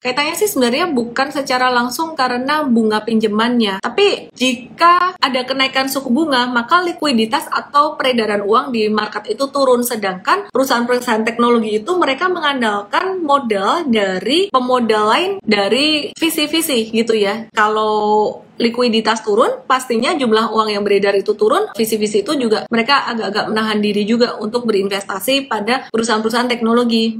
Kaitannya sih sebenarnya bukan secara langsung karena bunga pinjamannya, tapi jika ada kenaikan suku bunga, maka likuiditas atau peredaran uang di market itu turun. Sedangkan perusahaan-perusahaan teknologi itu mereka mengandalkan modal dari pemodal lain dari visi-visi gitu ya. Kalau likuiditas turun, pastinya jumlah uang yang beredar itu turun, visi-visi itu juga mereka agak-agak menahan diri juga untuk berinvestasi pada perusahaan-perusahaan teknologi.